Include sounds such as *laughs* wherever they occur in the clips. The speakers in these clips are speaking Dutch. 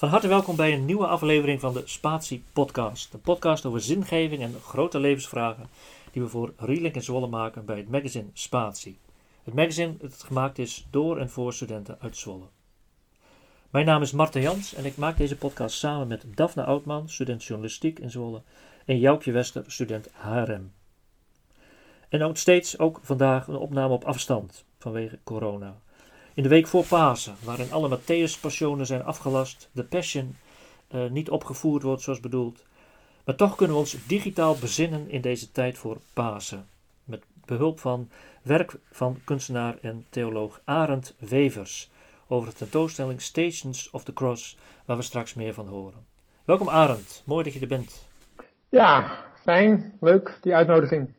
Van harte welkom bij een nieuwe aflevering van de Spatie Podcast. Een podcast over zingeving en grote levensvragen die we voor Relink in Zwolle maken bij het magazine Spatie. Het magazine dat gemaakt is door en voor studenten uit Zwolle. Mijn naam is Marten Jans en ik maak deze podcast samen met Daphne Oudman, student journalistiek in Zwolle, en Joukje Wester, student HRM. En ook steeds ook vandaag een opname op afstand vanwege corona. In de week voor Pasen, waarin alle Matthäus-passionen zijn afgelast, de Passion uh, niet opgevoerd wordt zoals bedoeld. Maar toch kunnen we ons digitaal bezinnen in deze tijd voor Pasen. Met behulp van werk van kunstenaar en theoloog Arend Wevers over de tentoonstelling Stations of the Cross, waar we straks meer van horen. Welkom Arend, mooi dat je er bent. Ja, fijn, leuk, die uitnodiging.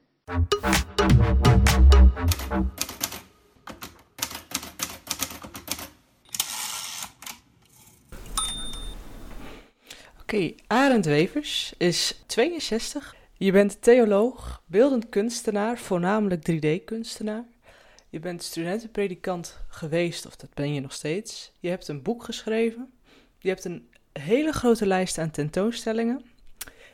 Oké, Arend Wevers is 62. Je bent theoloog, beeldend kunstenaar, voornamelijk 3D-kunstenaar. Je bent studentenpredikant geweest, of dat ben je nog steeds. Je hebt een boek geschreven. Je hebt een hele grote lijst aan tentoonstellingen.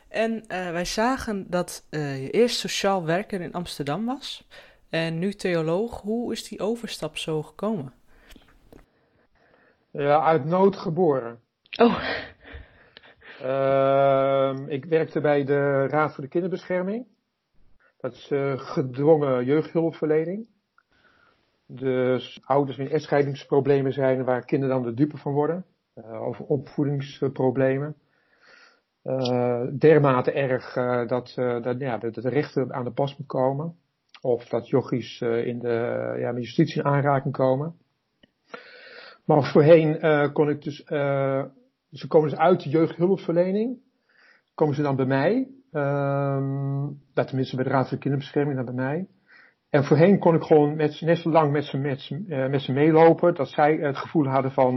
En uh, wij zagen dat uh, je eerst sociaal werker in Amsterdam was en nu theoloog. Hoe is die overstap zo gekomen? Ja, uit nood geboren. Oh. Uh, ik werkte bij de Raad voor de Kinderbescherming. Dat is uh, gedwongen jeugdhulpverlening. Dus ouders met echtscheidingsproblemen zijn waar kinderen dan de dupe van worden. Uh, of opvoedingsproblemen. Uh, dermate erg dat, dat, ja, de rechter aan de pas moet komen. Of dat jochies in de ja, met justitie in aanraking komen. Maar voorheen kon ik dus, ze komen dus uit de jeugdhulpverlening. Komen ze dan bij mij. Um, dat tenminste bij de Raad voor Kinderbescherming dan bij mij. En voorheen kon ik gewoon net zo lang met ze, met, ze, met ze meelopen. Dat zij het gevoel hadden van,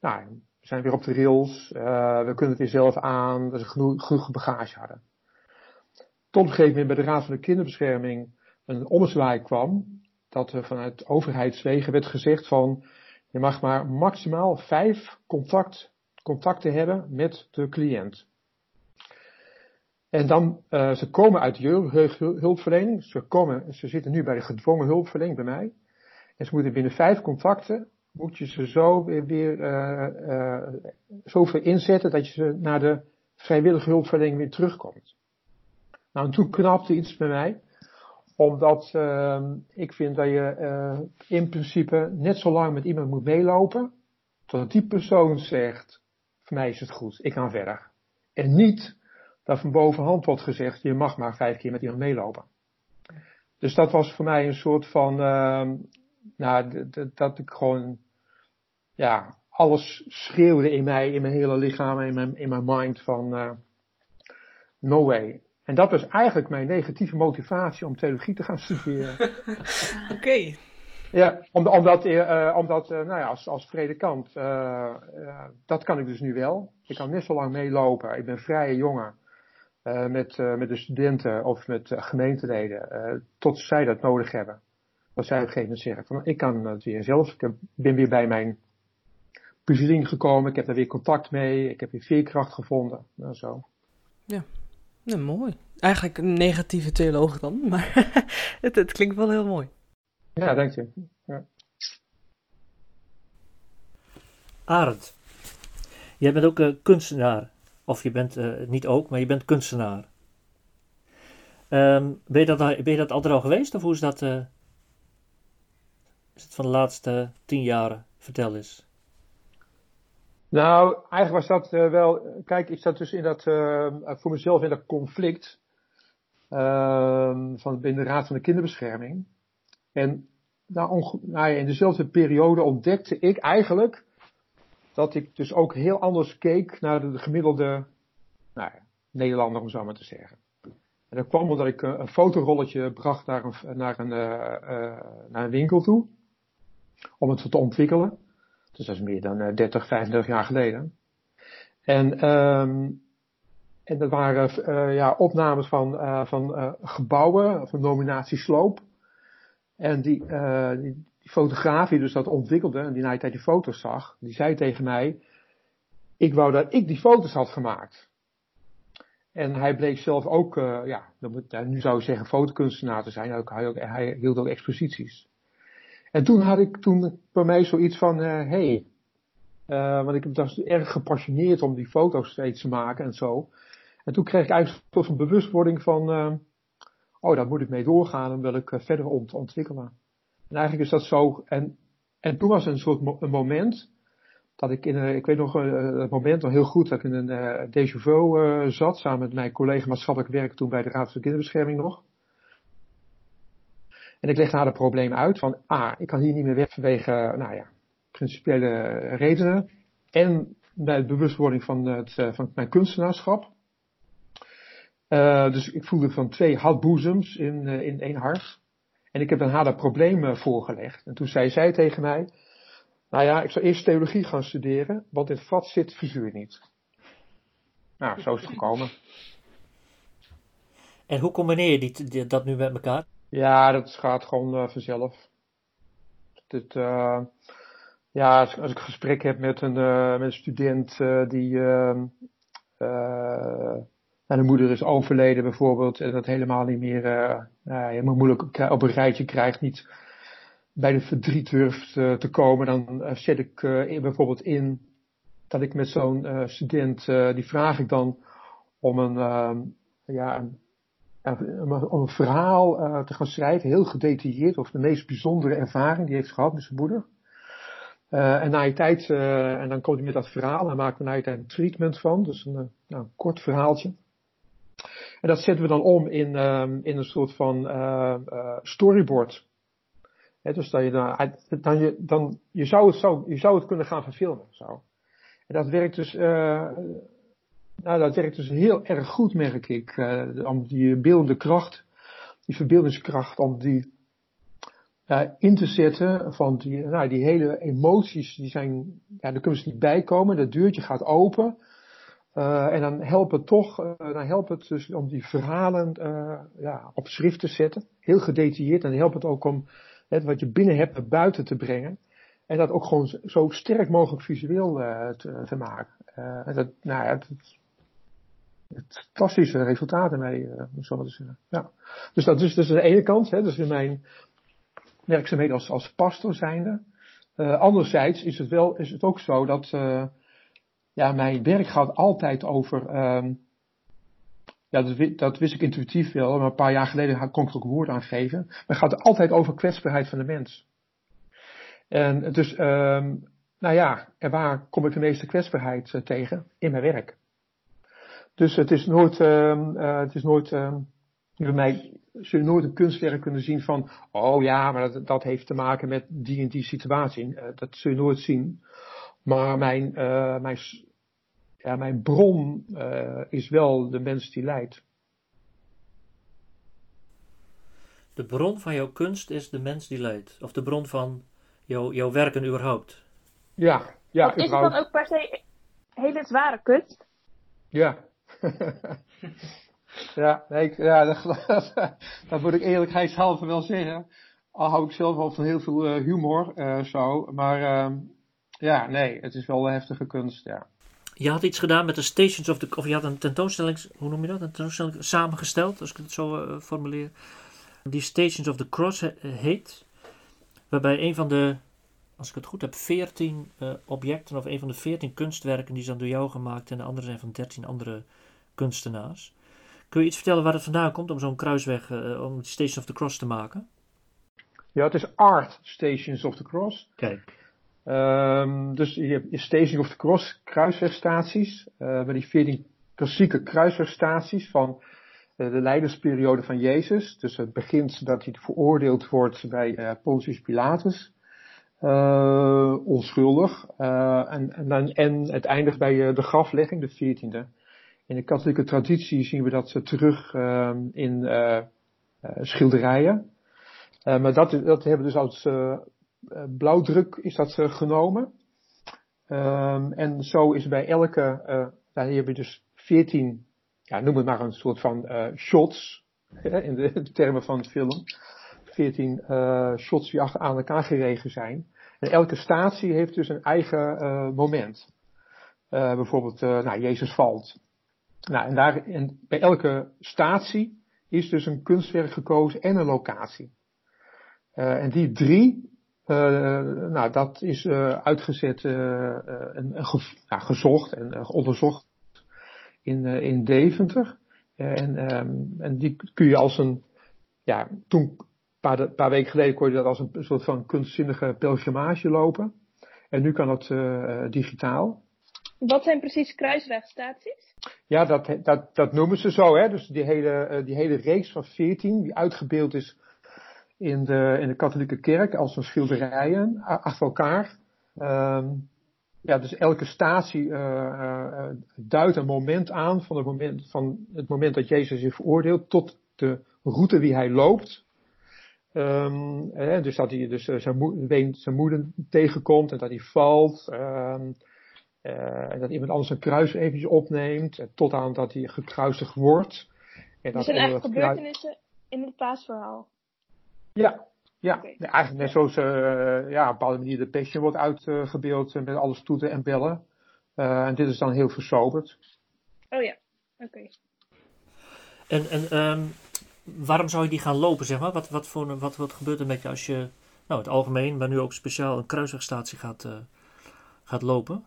nou, we zijn weer op de rails, uh, we kunnen het weer zelf aan, dat ze genoeg, genoeg bagage hadden. Tot op een gegeven moment bij de Raad van de Kinderbescherming een ommezwaai kwam, dat er vanuit overheidswegen werd gezegd van, je mag maar maximaal vijf contact, contacten hebben met de cliënt. En dan, uh, ze komen uit de jeugdhulpverlening, ze, komen, ze zitten nu bij de gedwongen hulpverlening bij mij. En ze moeten binnen vijf contacten moet je ze zo weer, weer uh, uh, zoveel inzetten dat je ze naar de vrijwillige hulpverlening weer terugkomt. Nou, en toen knapte iets bij mij, omdat uh, ik vind dat je in principe net zo lang met iemand moet meelopen, totdat die persoon zegt, mij is het goed, ik ga verder. En niet dat van bovenhand wordt gezegd, je mag maar vijf keer met iemand meelopen. Dus dat was voor mij een soort van, uh, nou, dat ik gewoon, ja, alles schreeuwde in mij, in mijn hele lichaam, in mijn, in mijn mind van, uh, no way. En dat was eigenlijk mijn negatieve motivatie om theologie te gaan studeren. *laughs* Oké. Ja, omdat, uh, omdat uh, nou ja, als, als predikant, dat kan ik dus nu wel. Ik kan net zo lang meelopen. Ik ben vrije jongen. met, met de studenten of met gemeenteleden, tot zij dat nodig hebben dat zij op een gegeven moment zeggen van ik kan het weer zelf. Ik ben weer bij mijn puzzeling gekomen. Ik heb daar weer contact mee. Ik heb weer veerkracht gevonden. Nou, zo. Ja, nou, mooi. Eigenlijk een negatieve theoloog dan, maar *laughs* het, het, klinkt wel heel mooi. Ja, dank je. Ja. Arend, jij bent ook uh, kunstenaar. Of je bent uh, niet ook, maar je bent kunstenaar. Um, ben, je dat, ben je dat altijd al geweest of hoe is dat uh, is het van de laatste tien jaren? Vertel eens. Nou, eigenlijk was dat wel. Kijk, ik zat dus in dat, voor mezelf in dat conflict. Uh, van binnen de Raad van de Kinderbescherming. En nou, ja, in dezelfde periode ontdekte ik eigenlijk. dat ik dus ook heel anders keek naar de gemiddelde. Nou ja, Nederlander, om zo maar te zeggen. En dat kwam omdat ik een fotorolletje bracht naar een, naar een, naar een winkel toe om het te ontwikkelen. Dus dat is meer dan 30, 35 jaar geleden. En, um, en dat waren ja, opnames van, van gebouwen, van nominatie Sloop. En die, die, die, fotograaf die dus dat ontwikkelde, en die na die tijd die foto's zag, die zei tegen mij, ik wou dat ik die foto's had gemaakt. En hij bleek zelf ook, ja, nu zou je zeggen fotokunstenaar te zijn. Hij, hij, hij hield ook exposities. En toen had ik toen bij mij zoiets van, hé, hey, uh, want ik was erg gepassioneerd om die foto's steeds te maken en zo. En toen kreeg ik eigenlijk een soort van bewustwording van, uh, oh, daar moet ik mee doorgaan en wil ik uh, verder ont ontwikkelen. En eigenlijk is dat zo. En, en toen was er een soort een moment dat ik in ik weet nog het moment nog heel goed, dat ik in een uh, zat, samen met mijn collega maatschappelijk werk toen bij de Raad voor Kinderbescherming nog. En ik legde haar het probleem uit van, ah, ik kan hier niet meer weg vanwege, nou ja, principiële redenen. En bij de bewustwording van, het, eh, van mijn kunstenaarschap. Uh, dus ik voelde van twee hartboezems in, uh, in één hart. En ik heb dan haar dat probleem voorgelegd. En toen zei zij tegen mij, nou ja, ik zou eerst theologie gaan studeren, want in het vat zit figuur niet. Nou, zo is het gekomen. En hoe combineer je die, dat nu met elkaar? Ja, dat gaat gewoon vanzelf. Dit, ja, als, als ik een gesprek heb met een, uh, met een student die uh, de moeder is overleden bijvoorbeeld en dat helemaal niet meer helemaal moeilijk op een rijtje krijgt, niet bij de verdriet durft te komen, dan zet ik bijvoorbeeld in dat ik met zo'n student, die vraag ik dan om een, ja, een, om een verhaal te gaan schrijven, heel gedetailleerd over de meest bijzondere ervaring die heeft gehad met zijn moeder. Uh, en na je tijd, uh, en dan komt hij met dat verhaal, en maken we na je tijd een treatment van, dus een, nou, een kort verhaaltje. En dat zetten we dan om in, um, in een soort van uh, storyboard. He, dus dat je dan, dan, je, dan, je, zou het zo, je zou het kunnen gaan verfilmen. Zo. En dat werkt dus, nou, dat werkt dus heel erg goed, merk ik, om die beeldende kracht, die verbeeldingskracht, om die in te zetten van die, nou, die hele emoties, die zijn, ja, daar kunnen ze niet bij komen. Dat deurtje gaat open. Uh, en dan helpt het toch, uh, dan helpt het dus om die verhalen ja, op schrift te zetten. Heel gedetailleerd. En dan helpt het ook om wat je binnen hebt naar buiten te brengen. En dat ook gewoon zo sterk mogelijk visueel te, maken. en dat, nou ja, het, het fantastische resultaten mee, uh, zo zeggen. Ja. Dus dat is dus de ene kant, hè, dus in mijn werkzaamheden als, als pastor zijnde. Anderzijds is het wel, is het ook zo dat, ja, mijn werk gaat altijd over, um, ja, dat, dat, wist ik intuïtief wel, maar een paar jaar geleden kon ik er ook woord aan geven. Maar het gaat altijd over kwetsbaarheid van de mens. En dus, um, nou ja, en waar kom ik de meeste kwetsbaarheid uh, tegen? In mijn werk. Dus het is nooit, um, het is nooit, bij mij zul je nooit een kunstwerk kunnen zien van, oh ja, maar dat, dat heeft te maken met die en die situatie. Uh, dat zul je nooit zien. Maar mijn, uh, mijn, ja, mijn bron uh, is wel de mens die leidt. De bron van jouw kunst is de mens die leidt. Of de bron van jouw, jouw werken überhaupt. Ja, ja. Of is het dan ook per se hele zware kunst? Ja. *laughs* Ja, nee, ja dat, *laughs* dat, moet ik eerlijkheidshalve wel zeggen. Al hou ik zelf wel van heel veel uh, humor, uh, zo. Maar uh, ja, nee, het is wel een heftige kunst, ja. Je had iets gedaan met de Stations of the... Of je had een tentoonstelling, hoe noem je dat? Een tentoonstelling samengesteld, als ik het zo uh, formuleer. Die Stations of the Cross he heet. Waarbij een van de, als ik het goed heb, 14 objecten... of een van de 14 kunstwerken die zijn door jou gemaakt... en de andere zijn van 13 andere kunstenaars. Kun je iets vertellen waar het vandaan komt om zo'n kruisweg, uh, om Station of the Cross te maken? Ja, het is Art Stations of the Cross. Kijk. Um, dus je hebt Station of the Cross kruiswegstaties. Uh, bij die 14 klassieke kruiswegstaties van uh, de leidersperiode van Jezus. Dus het begint dat hij veroordeeld wordt bij uh, Pontius Pilatus. onschuldig. en, en, dan, en het eindigt bij de graflegging, de 14e. In de katholieke traditie zien we dat terug uh, in schilderijen. Maar dat, dat hebben we dus als blauwdruk is dat genomen. Um, en zo is bij elke, daar hebben we dus 14, ja, noem het maar een soort van shots, *laughs* in de termen van het film. 14 shots die achter aan elkaar geregen zijn. En elke statie heeft dus een eigen moment. Eh, bijvoorbeeld, eh, nou, Jezus valt. Nou, en daar, en bij elke statie is dus een kunstwerk gekozen en een locatie. Eh, en die drie, eh, nou, dat is eh, uitgezet eh, eh, en, ja, gezocht en eh, onderzocht in, eh, in Deventer. Eh, en, ehm, en die kun je als een, ja, toen, een paar, paar weken geleden kon je dat als een soort van kunstzinnige pelgrimage lopen. En nu kan eh, digitaal. Wat zijn precies kruiswegstaties? Ja, dat, dat, dat noemen ze zo, hè. Dus die hele, eh, die hele reeks van 14, die uitgebeeld is in de, in de katholieke kerk als een schilderijen achter elkaar. Ehm, ja, dus elke statie eh, eh, duidt een moment aan van het moment, van het moment dat Jezus zich veroordeelt tot de route die hij loopt. Ehm, eh, dus dat hij dus, eh, zijn, moe- ween- zijn moeder tegenkomt en dat hij valt. ehm, eh, en dat iemand anders een kruis eventjes opneemt. Tot aan dat hij gekruisigd wordt. En Dat zijn eigenlijk gebeurtenissen in het paasverhaal. Ja, ja. Eigenlijk net zoals eh, ja, op een bepaalde manier de Passion wordt uitgebeeld eh, met alle stoeten en bellen. Eh, en dit is dan heel versoberd. Oh ja, oké. En, en ehm, waarom zou je die gaan lopen, zeg maar? Wat, wat, voor, wat, wat gebeurt er met je als je, nou het algemeen, maar nu ook speciaal een kruiswegstatie gaat, eh, gaat lopen?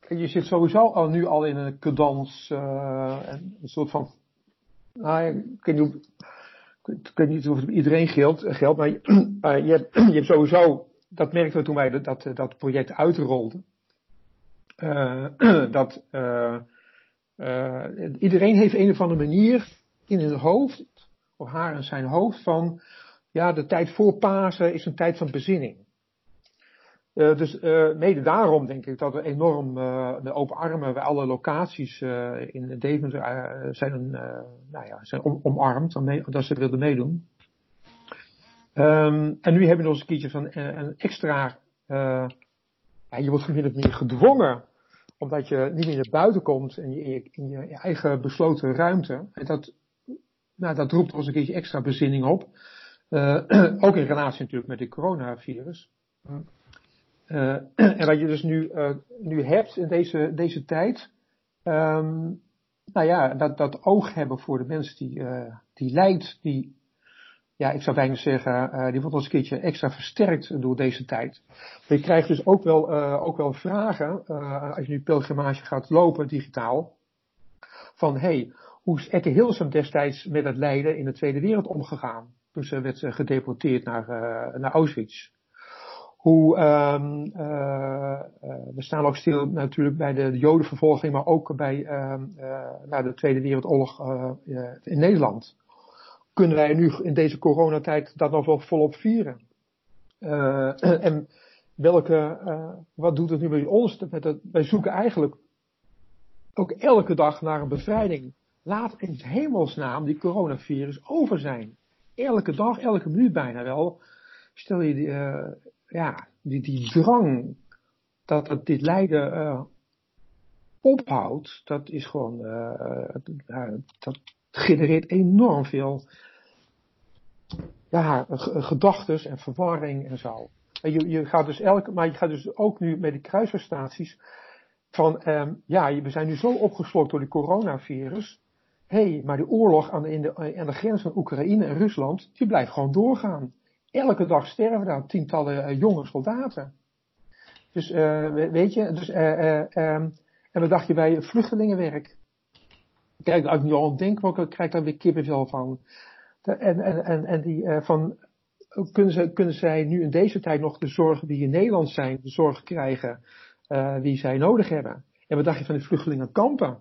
Kijk, Je zit sowieso al nu al in een cadans, eh, en een soort van, nou, ik weet niet, hoe- ik weet niet of het iedereen geldt, geldt maar, je, *clears throat* *clears throat* je, hebt, sowieso, dat merkten we toen wij dat, dat project uitrolden, eh, *clears throat* dat eh, eh, iedereen heeft een of andere manier in hun hoofd, of haar en zijn hoofd, van, ja, de tijd voor Pasen is een tijd van bezinning. Eh, dus eh, mede daarom denk ik dat we enorm eh, de open armen bij alle locaties in Deventer zijn, nou ja, zijn om, omarmd dat ze wilden meedoen. Ehm, en nu hebben we nog eens een keertje van een extra, ja, je wordt min gedwongen omdat je niet meer naar buiten komt en je, in, je, in je eigen besloten ruimte. En dat, nou, dat roept ons een keertje extra bezinning op. *clears throat* Ook in relatie natuurlijk met het coronavirus. Eh, *clears throat* en wat je dus nu, eh, nu hebt in deze, deze tijd, ehm, nou ja, dat, dat oog hebben voor de mensen die, eh, die lijdt, die, ja, ik zou bijna zeggen, die wordt als een keertje extra versterkt door deze tijd. Maar je krijgt dus ook wel, ook wel vragen, als je nu pelgrimage gaat lopen digitaal, van hey, hoe is Ecke Hilsum destijds met het lijden in de Tweede Wereld omgegaan? Toen ze werd gedeporteerd naar, naar Auschwitz. Ehm eh, eh, we staan ook stil natuurlijk bij de, de jodenvervolging, maar ook bij ehm eh, nou, de Tweede Wereldoorlog in Nederland. Kunnen wij nu in deze coronatijd dat nog wel volop vieren? *clears throat* En welke, wat doet het nu bij ons? Het, wij zoeken eigenlijk ook elke dag naar een bevrijding. Laat in hemelsnaam die coronavirus over zijn. Elke dag, elke minuut bijna wel. Stel je die, ja, die, die drang dat dit lijden eh, ophoudt, dat is gewoon, eh, ja, dat genereert enorm veel ja, g- gedachtes en verwarring en zo. En je, je gaat dus elke, maar je gaat dus ook nu met die kruisverstaties van, ehm, ja, we zijn nu zo opgeslokt door die coronavirus. Hé, hey, maar de oorlog aan de, in de, aan de grens van Oekraïne en Rusland, die blijft gewoon doorgaan. Elke dag sterven daar tientallen eh, jonge soldaten. Dus, eh, we- weet je, dus, eh, eh, ehm, en wat dacht je bij vluchtelingenwerk? Kijk, ik nu al denk, ik krijg daar weer kippenvel van. De- En, en, en, en die van, kunnen, ze, kunnen zij nu in deze tijd nog de zorgen die in Nederland zijn, de zorg krijgen die zij nodig hebben? En wat dacht je van die vluchtelingenkampen?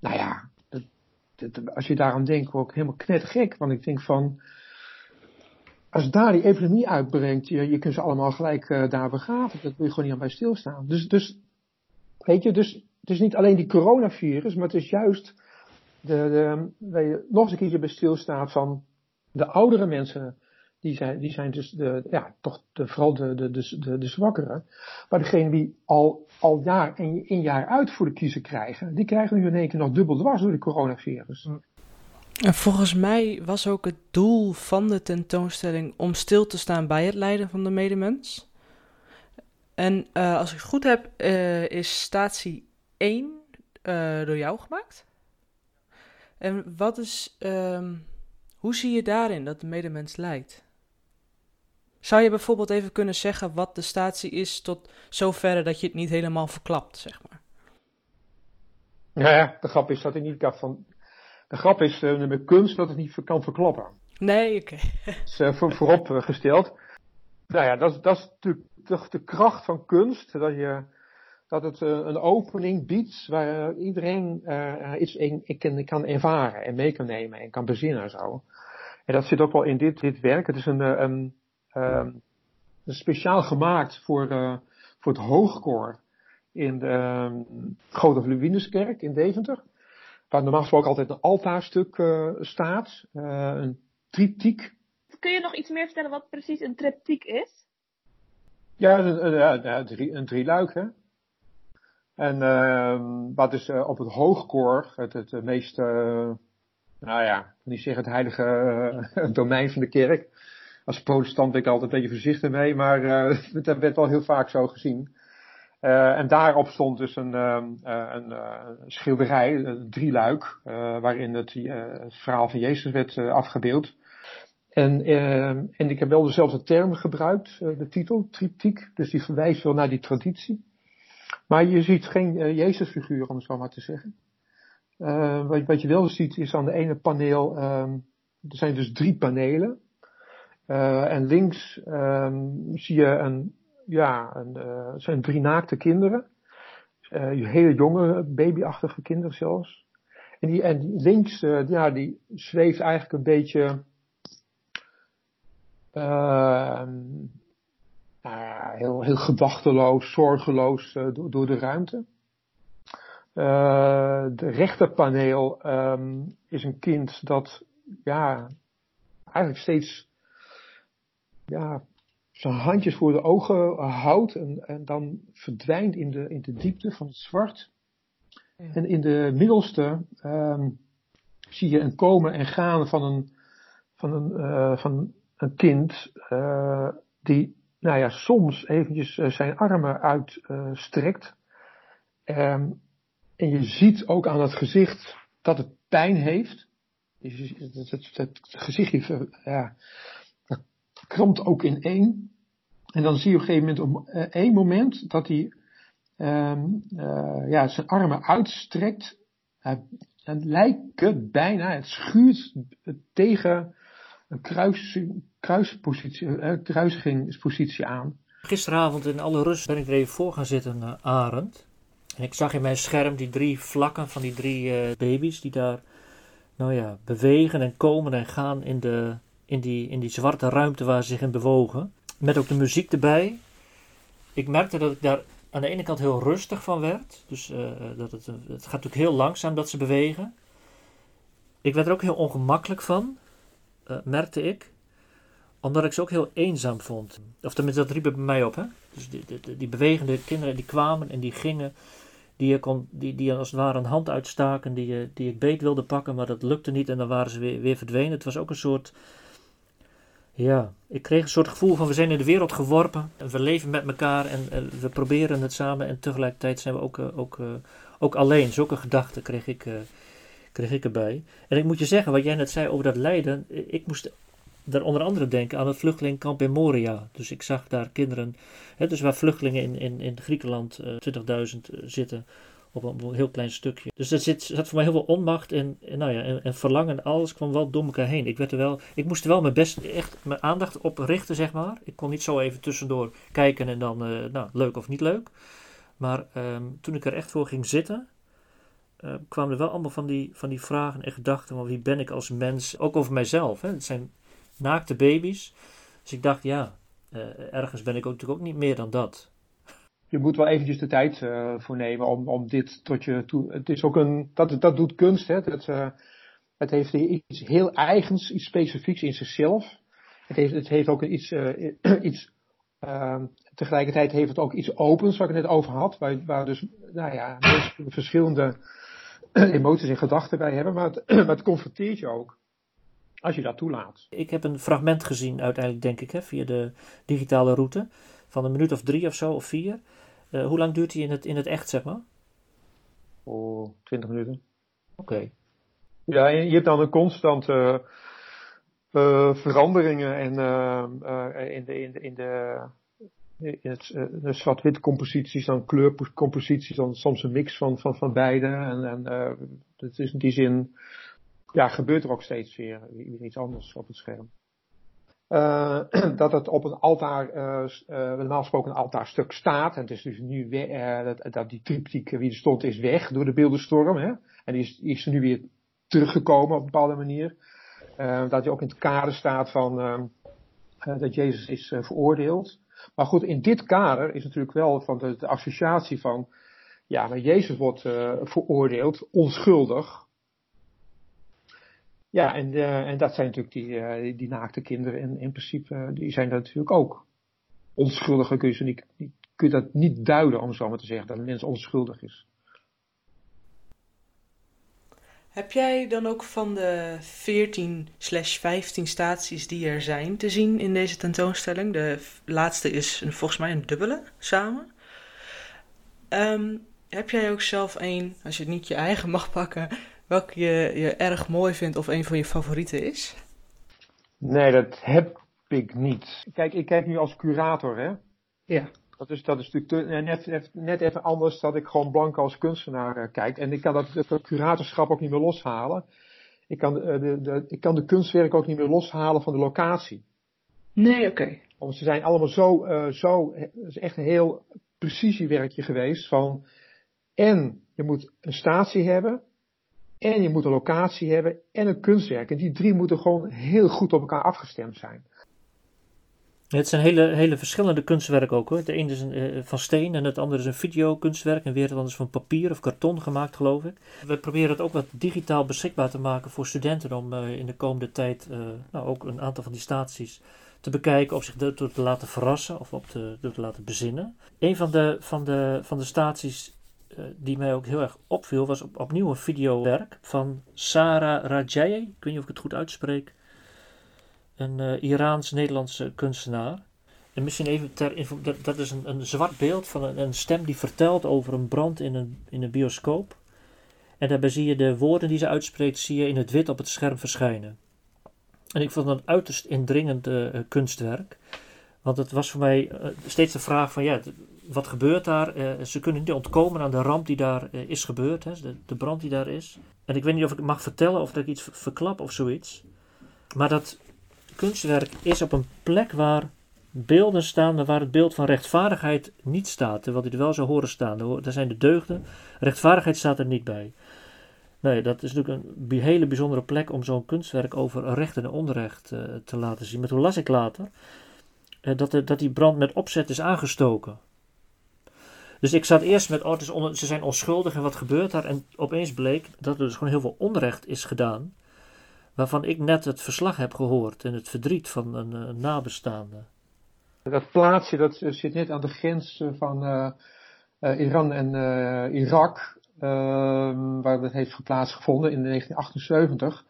Nou ja, dat, dat- als je daaraan denkt, word ik helemaal knettergek. Want ik denk van, als daar die epidemie uitbrengt, je, je kunt ze allemaal gelijk eh, daar begraven. Dat wil je gewoon niet aan bij stilstaan. Dus, dus weet je, dus het is niet alleen die coronavirus, maar het is juist de, de, waar je nog eens een keertje bij stilstaat van de oudere mensen. Die zijn, die zijn dus de, ja, toch de, vooral de, de, de, de. Maar degene die al, al jaar in, in jaar uit voor de kiezer krijgen, die krijgen nu in één keer nog dubbel dwars door de coronavirus. En volgens mij was ook het doel van de tentoonstelling om stil te staan bij het lijden van de medemens. En eh, als ik het goed heb, eh, is statie één eh, door jou gemaakt. En wat is, ehm, hoe zie je daarin dat de medemens lijdt? Zou je bijvoorbeeld even kunnen zeggen wat de statie is tot zoverre dat je het niet helemaal verklapt, zeg maar? Nou ja, de grap is dat ik niet kan van. De grap is uh, met kunst dat het niet kan verklappen. Nee, oké. Dat is uh, voor, vooropgesteld. Nou ja, dat, dat is natuurlijk de, de, kracht van kunst. Dat, je, dat het uh, een opening biedt waar iedereen iets in, in, kan ervaren en mee kan nemen en kan bezinnen en zo. En dat zit ook wel in dit, dit werk. Het is een, een, een speciaal gemaakt voor, voor het hoogkoor in de um, Grote Louinuskerk in Deventer. Waar normaal gesproken altijd een altaarstuk uh, staat. Uh, een triptiek. Kun je nog iets meer vertellen wat precies een triptiek is? Ja, een, een, een, een drieluik hè. En uh, wat is uh, op het hoogkoor, het, het, meest, nou ja, niet zeggen het heilige *laughs* domein van de kerk. Als protestant ben ik altijd een beetje voorzichtig mee, maar *laughs* dat werd wel heel vaak zo gezien. Uh, en daarop stond dus een, uh, een uh, schilderij, een drieluik, waarin het, verhaal van Jezus werd afgebeeld. En, en ik heb wel dezelfde term gebruikt, de titel, triptiek, dus die verwijst wel naar die traditie. Maar je ziet geen Jezusfiguur, om het zo maar te zeggen. Wat, wat, je wel ziet is aan de ene paneel, ehm, er zijn dus drie panelen. en links ehm, zie je een ja, en, uh, het zijn drie naakte kinderen. Uh, hele jonge, babyachtige kinderen zelfs. En, die, en links, uh, ja, die zweeft eigenlijk een beetje, nou heel, heel gedachteloos, zorgeloos door, door, de ruimte. de rechterpaneel um, is een kind dat, ja, eigenlijk steeds, ja, zijn handjes voor de ogen houdt en, en dan verdwijnt in de, in de diepte van het zwart. Ja. En in de middelste um, zie je een komen en gaan van een, van een, uh, van een kind uh, die, nou ja, soms eventjes uh, zijn armen uitstrekt. Um, en je ziet ook aan het gezicht dat het pijn heeft. Het, het, het, het gezichtje, ja, krampt ook in één. En dan zie je op een gegeven moment op uh, één moment dat hij um, uh, ja, zijn armen uitstrekt. Het lijkt bijna, het schuurt tegen een kruis, kruispositie, kruisigingspositie aan. Gisteravond in alle rust ben ik er even voor gaan zitten, Arend. En ik zag in mijn scherm die drie vlakken van die drie baby's die daar, nou ja, bewegen en komen en gaan in de, in die, in die zwarte ruimte waar ze zich in bewogen. Met ook de muziek erbij. Ik merkte dat ik daar aan de ene kant heel rustig van werd. Dus uh, dat het, het gaat natuurlijk heel langzaam dat ze bewegen. Ik werd er ook heel ongemakkelijk van, merkte ik. Omdat ik ze ook heel eenzaam vond. Of tenminste, dat riep bij mij op. Hè? Dus die, die, die bewegende kinderen die kwamen en die gingen. Die, kon, die, die als het ware een hand uitstaken, die, die ik beet wilde pakken, maar dat lukte niet en dan waren ze weer, weer verdwenen. Het was ook een soort ja, ik kreeg een soort gevoel van we zijn in de wereld geworpen. En we leven met elkaar en, we proberen het samen. En tegelijkertijd zijn we ook, uh, ook, uh, ook alleen. Zulke gedachten kreeg ik, uh, kreeg ik erbij. En ik moet je zeggen, wat jij net zei over dat lijden. Ik moest daar onder andere denken aan het vluchtelingenkamp in Moria. Dus ik zag daar kinderen, hè, dus waar vluchtelingen in, in, in Griekenland 20.000 zitten op een, heel klein stukje. Dus er zit, zat voor mij heel veel onmacht en, en nou ja, en, en, verlangen. Alles kwam wel door elkaar heen. Ik, werd er wel, ik moest er wel mijn best, echt mijn aandacht op richten, zeg maar. Ik kon niet zo even tussendoor kijken en dan, uh, nou, leuk of niet leuk. Maar um, toen ik er echt voor ging zitten, uh, kwamen er wel allemaal van die, van die vragen en gedachten van wie ben ik als mens. Ook over mijzelf. Hè. Het zijn naakte baby's. Dus ik dacht, ja, uh, ergens ben ik ook, natuurlijk ook niet meer dan dat je moet wel eventjes de tijd uh, voor nemen om, om dit tot je toe. Het is ook een, dat, dat doet kunst, hè. Het, uh, het heeft iets heel eigens, iets specifieks in zichzelf. Het heeft, het heeft ook iets, uh, *clears throat* iets tegelijkertijd heeft het ook iets opens, waar ik het net over had, waar, dus, nou ja, verschillende *clears throat* emoties en gedachten bij hebben, maar het, *clears throat* maar het confronteert je ook. Als je dat toelaat. Ik heb een fragment gezien, uiteindelijk denk ik, hè, via de digitale route. Van een minuut of drie of zo, of vier. Uh, hoe lang duurt hij in het, in het echt, zeg maar? voor 20 minuten. Oké. Ja, je hebt dan een constante uh, veranderingen en, uh, uh, in de, in de, in de, in het, zwart-wit composities, dan kleurcomposities, dan soms een mix van, van, van beide. En, en het is in die zin, ja, gebeurt er ook steeds weer, weer iets anders op het scherm. Uh, *clears throat* dat het op een altaar, uh, uh, normaal gesproken een altaarstuk staat. En het is dus nu weer, dat, dat, die triptiek wie er stond is weg door de beeldenstorm. Hè? En die is, is nu weer teruggekomen op een bepaalde manier. dat hij ook in het kader staat van dat Jezus is veroordeeld. Maar goed, in dit kader is natuurlijk wel van de, de associatie van, ja, maar Jezus wordt veroordeeld, onschuldig. Ja, en, uh, en dat zijn natuurlijk die, uh, die naakte kinderen. En in principe, uh, die zijn dat natuurlijk ook. Onschuldiger kun je, kun je dat niet duiden, om zo maar te zeggen, dat een mens onschuldig is. Heb jij dan ook van de 14 slash 15 staties die er zijn te zien in deze tentoonstelling? De laatste is een, volgens mij een dubbele samen. Um, heb jij ook zelf een, als je het niet je eigen mag pakken, welke je, je erg mooi vindt of een van je favorieten is? Nee, dat heb ik niet. Kijk, ik kijk nu als curator, hè? Ja. Dat is, dat is natuurlijk net, net even anders dat ik gewoon blank als kunstenaar uh, kijk. En ik kan dat, dat curatorschap ook niet meer loshalen. Ik kan, uh, de, de, ik kan de kunstwerk ook niet meer loshalen van de locatie. Nee, oké. Okay. Want ze zijn allemaal zo, uh, zo, het is echt een heel precisiewerkje geweest van, en je moet een statie hebben, en je moet een locatie hebben en een kunstwerk. En die drie moeten gewoon heel goed op elkaar afgestemd zijn. het zijn hele, hele verschillende kunstwerken ook hoor. De ene is een, uh, van steen en het andere is een videokunstwerk. En weer het andere is van papier of karton gemaakt geloof ik. We proberen het ook wat digitaal beschikbaar te maken voor studenten om uh, in de komende tijd uh, nou, ook een aantal van die staties te bekijken, of zich door te laten verrassen of op te, door te laten bezinnen. Een van de, van de, van de staties die mij ook heel erg opviel, was op, opnieuw een videowerk van Sarah Rajaye. Ik weet niet of ik het goed uitspreek. Een uh, Iraans-Nederlandse kunstenaar. En misschien even ter dat, dat is een, een zwart beeld van een, een, stem die vertelt over een brand in een, in een bioscoop. En daarbij zie je de woorden die ze uitspreekt, zie je in het wit op het scherm verschijnen. En ik vond dat een uiterst indringend uh, kunstwerk. Want het was voor mij steeds de vraag van, ja, wat gebeurt daar? Uh, ze kunnen niet ontkomen aan de ramp die daar uh, is gebeurd, hè, de, brand die daar is. En ik weet niet of ik mag vertellen of dat ik iets verklap of zoiets. Maar dat kunstwerk is op een plek waar beelden staan waar het beeld van rechtvaardigheid niet staat. Terwijl die er wel zou horen staan. Daar zijn de deugden. Rechtvaardigheid staat er niet bij. Nee, dat is natuurlijk een hele bijzondere plek om zo'n kunstwerk over recht en onrecht uh, te laten zien. Maar toen las ik later dat, dat die brand met opzet is aangestoken. Dus ik zat eerst met, oh, ze zijn onschuldig en wat gebeurt daar? En opeens bleek dat er dus gewoon heel veel onrecht is gedaan. Waarvan ik net het verslag heb gehoord en het verdriet van een, een nabestaande. Dat plaatsje dat zit net aan de grens van uh, uh, Iran en Irak. Ehm, waar dat heeft plaatsgevonden in 1978.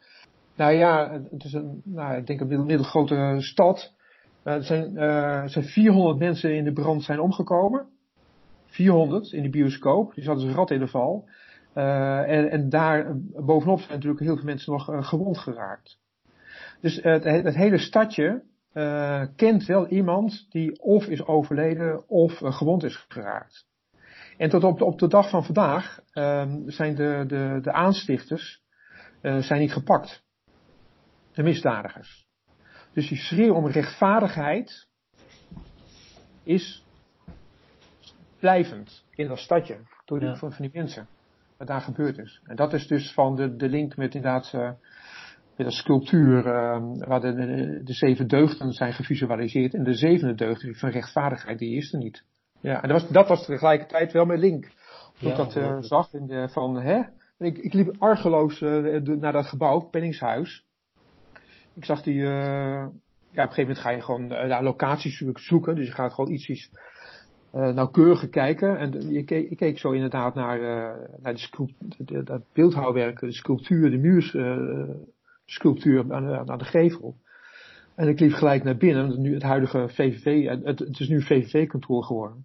Nou ja, het is een, nou, ik denk een middelgrote stad. er, zijn, zijn 400 mensen in de brand zijn omgekomen. 400 in de bioscoop. Die dus rat in de val. Uh, en, en, daar bovenop zijn natuurlijk heel veel mensen nog uh, gewond geraakt. Dus het, het hele stadje kent wel iemand die of is overleden of gewond is geraakt. En tot op de, op dag van vandaag zijn de, de, de aanstichters zijn niet gepakt. De misdadigers. Dus die schreeuw om rechtvaardigheid is blijvend in dat stadje. Door die, ja. van, van, die mensen. Wat daar gebeurd is. En dat is dus van de, de link met inderdaad uh, met de sculptuur uh, waar de, de, de, zeven deugden zijn gevisualiseerd. En de zevende deugd van rechtvaardigheid, die is er niet. Ja, en dat was, dat was tegelijkertijd wel mijn link. Ja, ik dat uh, zag in de, van, hè. Ik, ik liep argeloos naar dat gebouw, Penningshuis. Ik zag die, ja, op een gegeven moment ga je gewoon naar locaties zoeken. Dus je gaat gewoon iets, iets uh, nauwkeuriger kijken. En je keek, ik keek zo inderdaad naar, uh, naar de, de, dat beeldhouwwerk, de sculptuur, de muursculptuur aan, aan, de gevel. En ik liep gelijk naar binnen, nu het huidige VVV, het, het is nu VVV-kantoor geworden.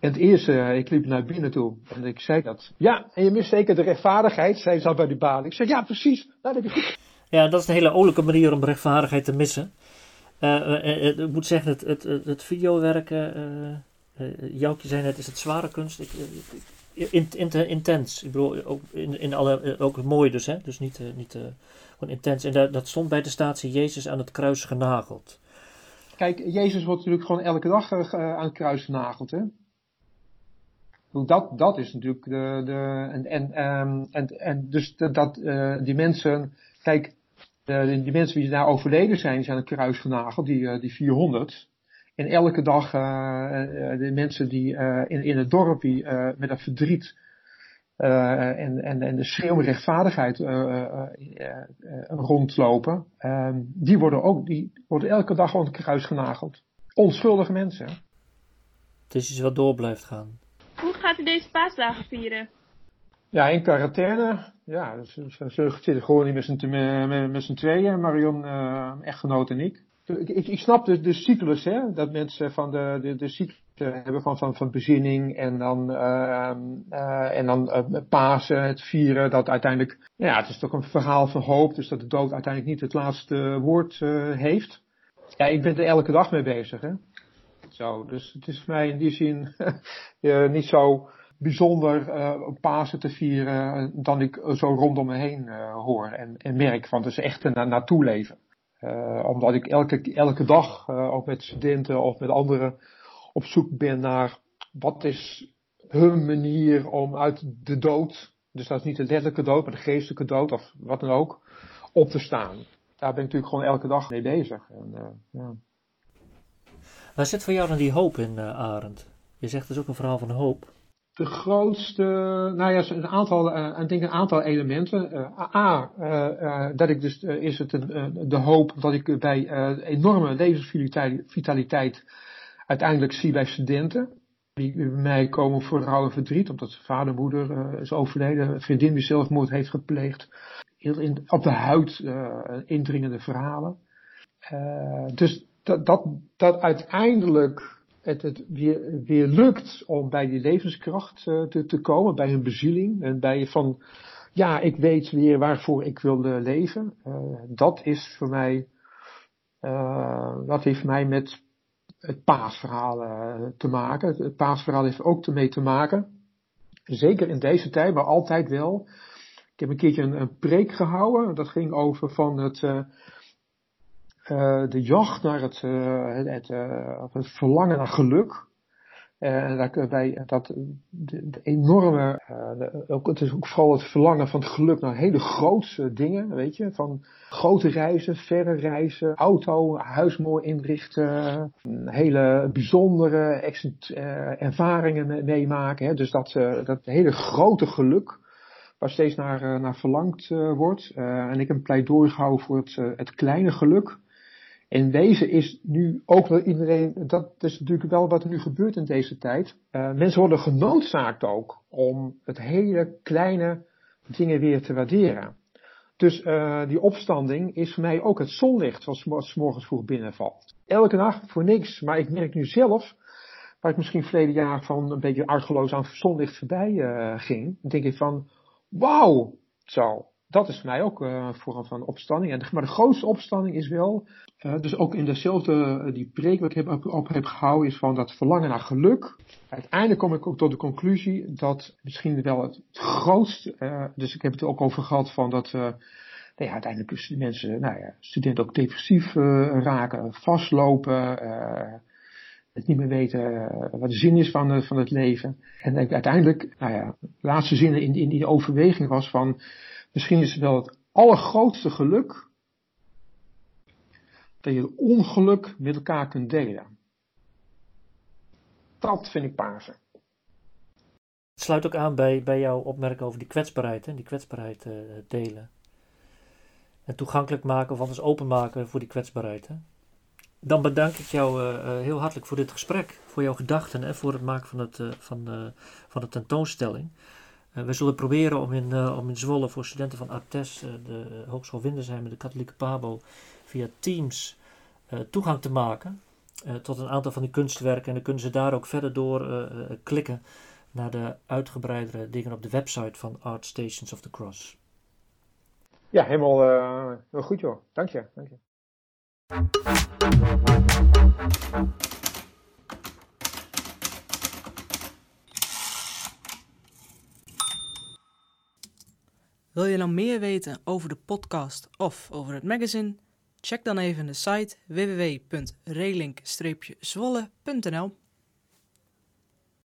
En het eerste, eh, ik liep naar binnen toe en ik zei dat. Ja, en je mist zeker de rechtvaardigheid, zei ze al bij die balie. Ik zeg, ja precies, nou, dat heb je goed. Ja, dat is een hele olijke manier om rechtvaardigheid te missen. Eh, eh, eh, ik moet zeggen, het, het, het, het videowerken, eh eh, Joukje zei net, is het zware kunst. Ik, eh, in, in, intens. Ik bedoel, ook, in, in alle, eh, ook mooi dus, hè? Dus niet, eh, niet eh, gewoon intens. En dat, dat stond bij de statie Jezus aan het kruis genageld. Kijk, Jezus wordt natuurlijk gewoon elke dag eh, aan het kruis genageld, hè. Dat, dat is natuurlijk de, de en, en, ehm, en, en dus dat, eh, die mensen, kijk, eh, die mensen die daar overleden zijn, zijn aan het kruis genageld, die, eh, die 400. En elke dag eh, eh, de mensen die eh, in, in het dorp die eh, met dat verdriet eh, en, en, en de schreeuw rechtvaardigheid eh, eh, eh, eh, rondlopen, ehm, die worden ook die worden elke dag aan het kruis genageld. Onschuldige mensen. Het is iets wat door blijft gaan. Hoe gaat u deze paasdagen vieren? Ja, in quarantaine. Ja, ze zitten gewoon niet met z'n tweeën, Marion, eh, echtgenoot en ik. Ik, ik, snap de, de cyclus, hè, dat mensen van de, de, de cyclus hebben van, van, van bezinning en dan, eh, eh, en dan eh, Pasen, het vieren, dat uiteindelijk, ja, het is toch een verhaal van hoop, dus dat de dood uiteindelijk niet het laatste woord eh, heeft. Ja, ik ben er elke dag mee bezig, hè. Zo, dus het is voor mij in die zin *laughs* niet zo bijzonder Pasen te vieren dan ik zo rondom me heen hoor en, en merk van het is echt een na naartoe leven. Eh, omdat ik elke, elke dag, eh, ook met studenten of met anderen, op zoek ben naar wat is hun manier om uit de dood, dus dat is niet de letterlijke dood, maar de geestelijke dood of wat dan ook, op te staan. Daar ben ik natuurlijk gewoon elke dag mee bezig. En, eh, ja. Waar zit voor jou dan die hoop in, Arend? Je zegt dus ook een verhaal van hoop. De grootste, nou ja, een aantal, eh, ik denk een aantal elementen. Eh, A, eh, dat ik dus, is het de hoop dat ik bij enorme levensvitaliteit vitaliteit uiteindelijk zie bij studenten. Die bij mij komen voor rouw en verdriet, omdat zijn vader, moeder is overleden, vriendin die zelfmoord heeft gepleegd. Heel in, op de huid indringende verhalen. Dus dat, dat, dat uiteindelijk het, het weer, lukt om bij die levenskracht eh, te, te komen, bij hun bezieling en bij van, ja, ik weet weer waarvoor ik wil leven. Eh, dat is voor mij, eh, dat heeft mij met het paasverhaal te maken. Het, het paasverhaal heeft ook ermee te maken, zeker in deze tijd, maar altijd wel. Ik heb een keertje een, een preek gehouden, dat ging over van het, eh, de jacht naar het, eh, het, eh, het verlangen naar geluk. En bij, dat de, de enorme, de- ook, het is ook vooral het verlangen van het geluk naar hele grootse dingen, weet je. Van grote reizen, verre reizen, auto, huis mooi inrichten, hele bijzondere ervaringen me- meemaken. Hè. Dus dat, dat hele grote geluk waar steeds naar, naar verlangd wordt. En ik heb een pleidooi gehouden voor het, het kleine geluk. In wezen is nu ook wel iedereen, dat is natuurlijk wel wat er nu gebeurt in deze tijd. Eh, mensen worden genoodzaakt ook om het hele kleine dingen weer te waarderen. Dus eh, die opstanding is voor mij ook het zonlicht wat 's mo- 's morgens vroeg binnenvalt. Elke dag voor niks, maar ik merk nu zelf, waar ik misschien verleden jaar van een beetje argeloos aan zonlicht voorbij eh, ging, denk ik van, wauw, zo. Dat is voor mij ook eh, een vorm van opstanding. En maar de grootste opstanding is wel, eh, dus ook in dezelfde, eh, die preek wat ik heb, op, heb gehouden, is van dat verlangen naar geluk. Uiteindelijk kom ik ook tot de conclusie dat misschien wel het grootste, dus ik heb het ook over gehad van dat, nou ja, uiteindelijk de mensen, nou ja, studenten ook depressief raken, vastlopen, het niet meer weten wat de zin is van, van het leven. En uiteindelijk, nou ja, de laatste zin in, in die overweging was van, misschien is het wel het allergrootste geluk dat je het ongeluk met elkaar kunt delen. Dat vind ik Pasen. Het sluit ook aan bij, bij jouw opmerking over die kwetsbaarheid, hè? die kwetsbaarheid eh, delen. En toegankelijk maken of anders openmaken voor die kwetsbaarheid. Hè? Dan bedank ik jou eh, eh, heel hartelijk voor dit gesprek, voor jouw gedachten en voor het maken van, het, van, van de tentoonstelling. Eh, we zullen proberen om in, eh, om in Zwolle voor studenten van ATES, eh, de Hogeschool Windersheim en de katholieke Pabo, via Teams toegang te maken. tot een aantal van die kunstwerken. En dan kunnen ze daar ook verder door klikken naar de uitgebreidere dingen op de website van Art Stations of the Cross. Ja, helemaal heel goed joh. Dank je. Dank je. Wil je nou meer weten over de podcast of over het magazine? Check dan even de site www.relink-zwolle.nl